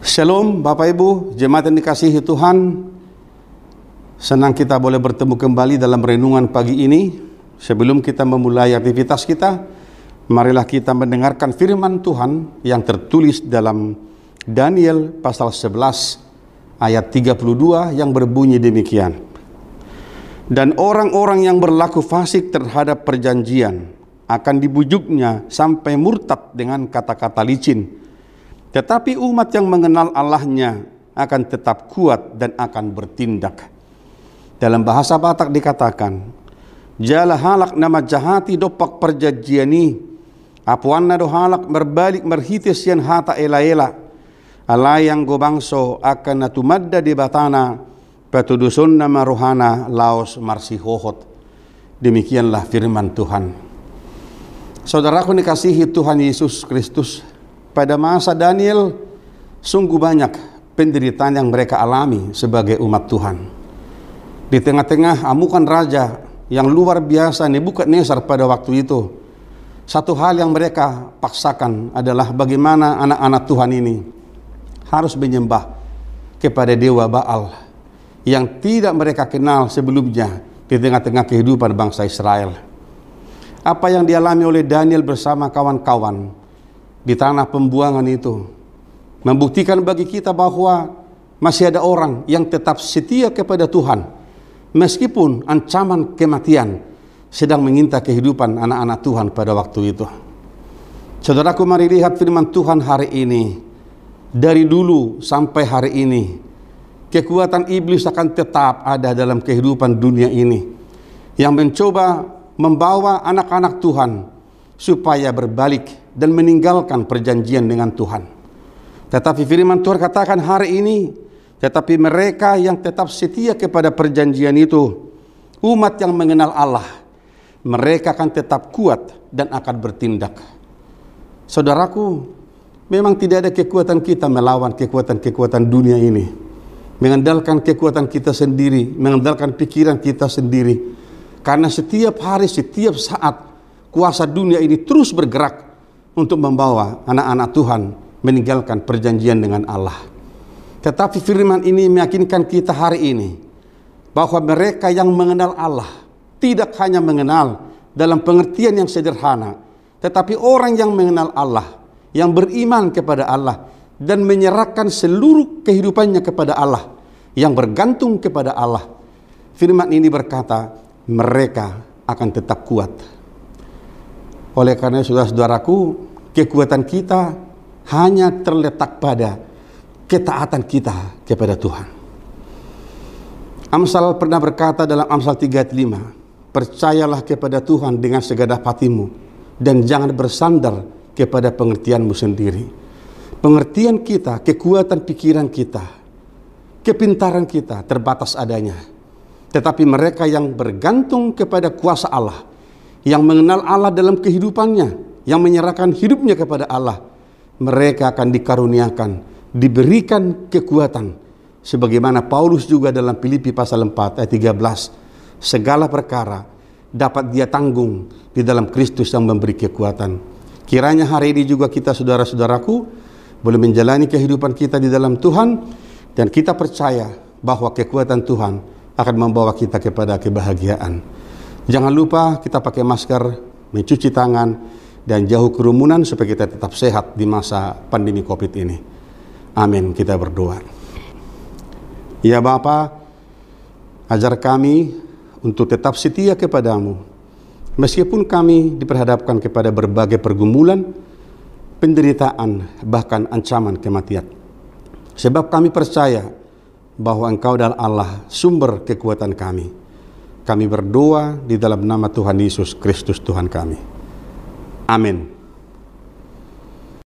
Shalom Bapak Ibu, jemaat yang dikasihi Tuhan. Senang kita boleh bertemu kembali dalam renungan pagi ini. Sebelum kita memulai aktivitas kita, marilah kita mendengarkan firman Tuhan yang tertulis dalam Daniel pasal 11 ayat 32 yang berbunyi demikian. Dan orang-orang yang berlaku fasik terhadap perjanjian akan dibujuknya sampai murtad dengan kata-kata licin tetapi umat yang mengenal Allahnya akan tetap kuat dan akan bertindak. Dalam bahasa Batak dikatakan, Jala halak nama jahati dopak perjanjiani, apuanna do halak berbalik merhitis yang hata ela-ela, alayang gobangso akan natumadda di batana, petudusun nama rohana laos marsihohot. Demikianlah firman Tuhan. Saudaraku dikasihi Tuhan Yesus Kristus, pada masa Daniel sungguh banyak penderitaan yang mereka alami sebagai umat Tuhan. Di tengah-tengah amukan raja yang luar biasa Nebukadnezar pada waktu itu, satu hal yang mereka paksakan adalah bagaimana anak-anak Tuhan ini harus menyembah kepada dewa Baal yang tidak mereka kenal sebelumnya di tengah-tengah kehidupan bangsa Israel. Apa yang dialami oleh Daniel bersama kawan-kawan di tanah pembuangan itu membuktikan bagi kita bahwa masih ada orang yang tetap setia kepada Tuhan meskipun ancaman kematian sedang mengintai kehidupan anak-anak Tuhan pada waktu itu. Saudaraku mari lihat firman Tuhan hari ini. Dari dulu sampai hari ini kekuatan iblis akan tetap ada dalam kehidupan dunia ini yang mencoba membawa anak-anak Tuhan supaya berbalik dan meninggalkan perjanjian dengan Tuhan. Tetapi firman Tuhan katakan hari ini, tetapi mereka yang tetap setia kepada perjanjian itu, umat yang mengenal Allah, mereka akan tetap kuat dan akan bertindak. Saudaraku, memang tidak ada kekuatan kita melawan kekuatan-kekuatan dunia ini. Mengandalkan kekuatan kita sendiri, mengandalkan pikiran kita sendiri. Karena setiap hari, setiap saat, kuasa dunia ini terus bergerak untuk membawa anak-anak Tuhan meninggalkan perjanjian dengan Allah. Tetapi firman ini meyakinkan kita hari ini bahwa mereka yang mengenal Allah tidak hanya mengenal dalam pengertian yang sederhana, tetapi orang yang mengenal Allah, yang beriman kepada Allah dan menyerahkan seluruh kehidupannya kepada Allah, yang bergantung kepada Allah. Firman ini berkata, mereka akan tetap kuat oleh karena saudara-saudaraku, kekuatan kita hanya terletak pada ketaatan kita kepada Tuhan. Amsal pernah berkata dalam Amsal 35, percayalah kepada Tuhan dengan segenap hatimu dan jangan bersandar kepada pengertianmu sendiri. Pengertian kita, kekuatan pikiran kita, kepintaran kita terbatas adanya. Tetapi mereka yang bergantung kepada kuasa Allah, yang mengenal Allah dalam kehidupannya, yang menyerahkan hidupnya kepada Allah, mereka akan dikaruniakan, diberikan kekuatan. Sebagaimana Paulus juga dalam Filipi pasal 4 ayat 13, segala perkara dapat dia tanggung di dalam Kristus yang memberi kekuatan. Kiranya hari ini juga kita saudara-saudaraku boleh menjalani kehidupan kita di dalam Tuhan dan kita percaya bahwa kekuatan Tuhan akan membawa kita kepada kebahagiaan. Jangan lupa kita pakai masker, mencuci tangan, dan jauh kerumunan supaya kita tetap sehat di masa pandemi COVID ini. Amin. Kita berdoa. Ya Bapa, ajar kami untuk tetap setia kepadamu. Meskipun kami diperhadapkan kepada berbagai pergumulan, penderitaan, bahkan ancaman kematian. Sebab kami percaya bahwa Engkau adalah Allah sumber kekuatan kami. Kami berdoa di dalam nama Tuhan Yesus Kristus Tuhan kami. Amin.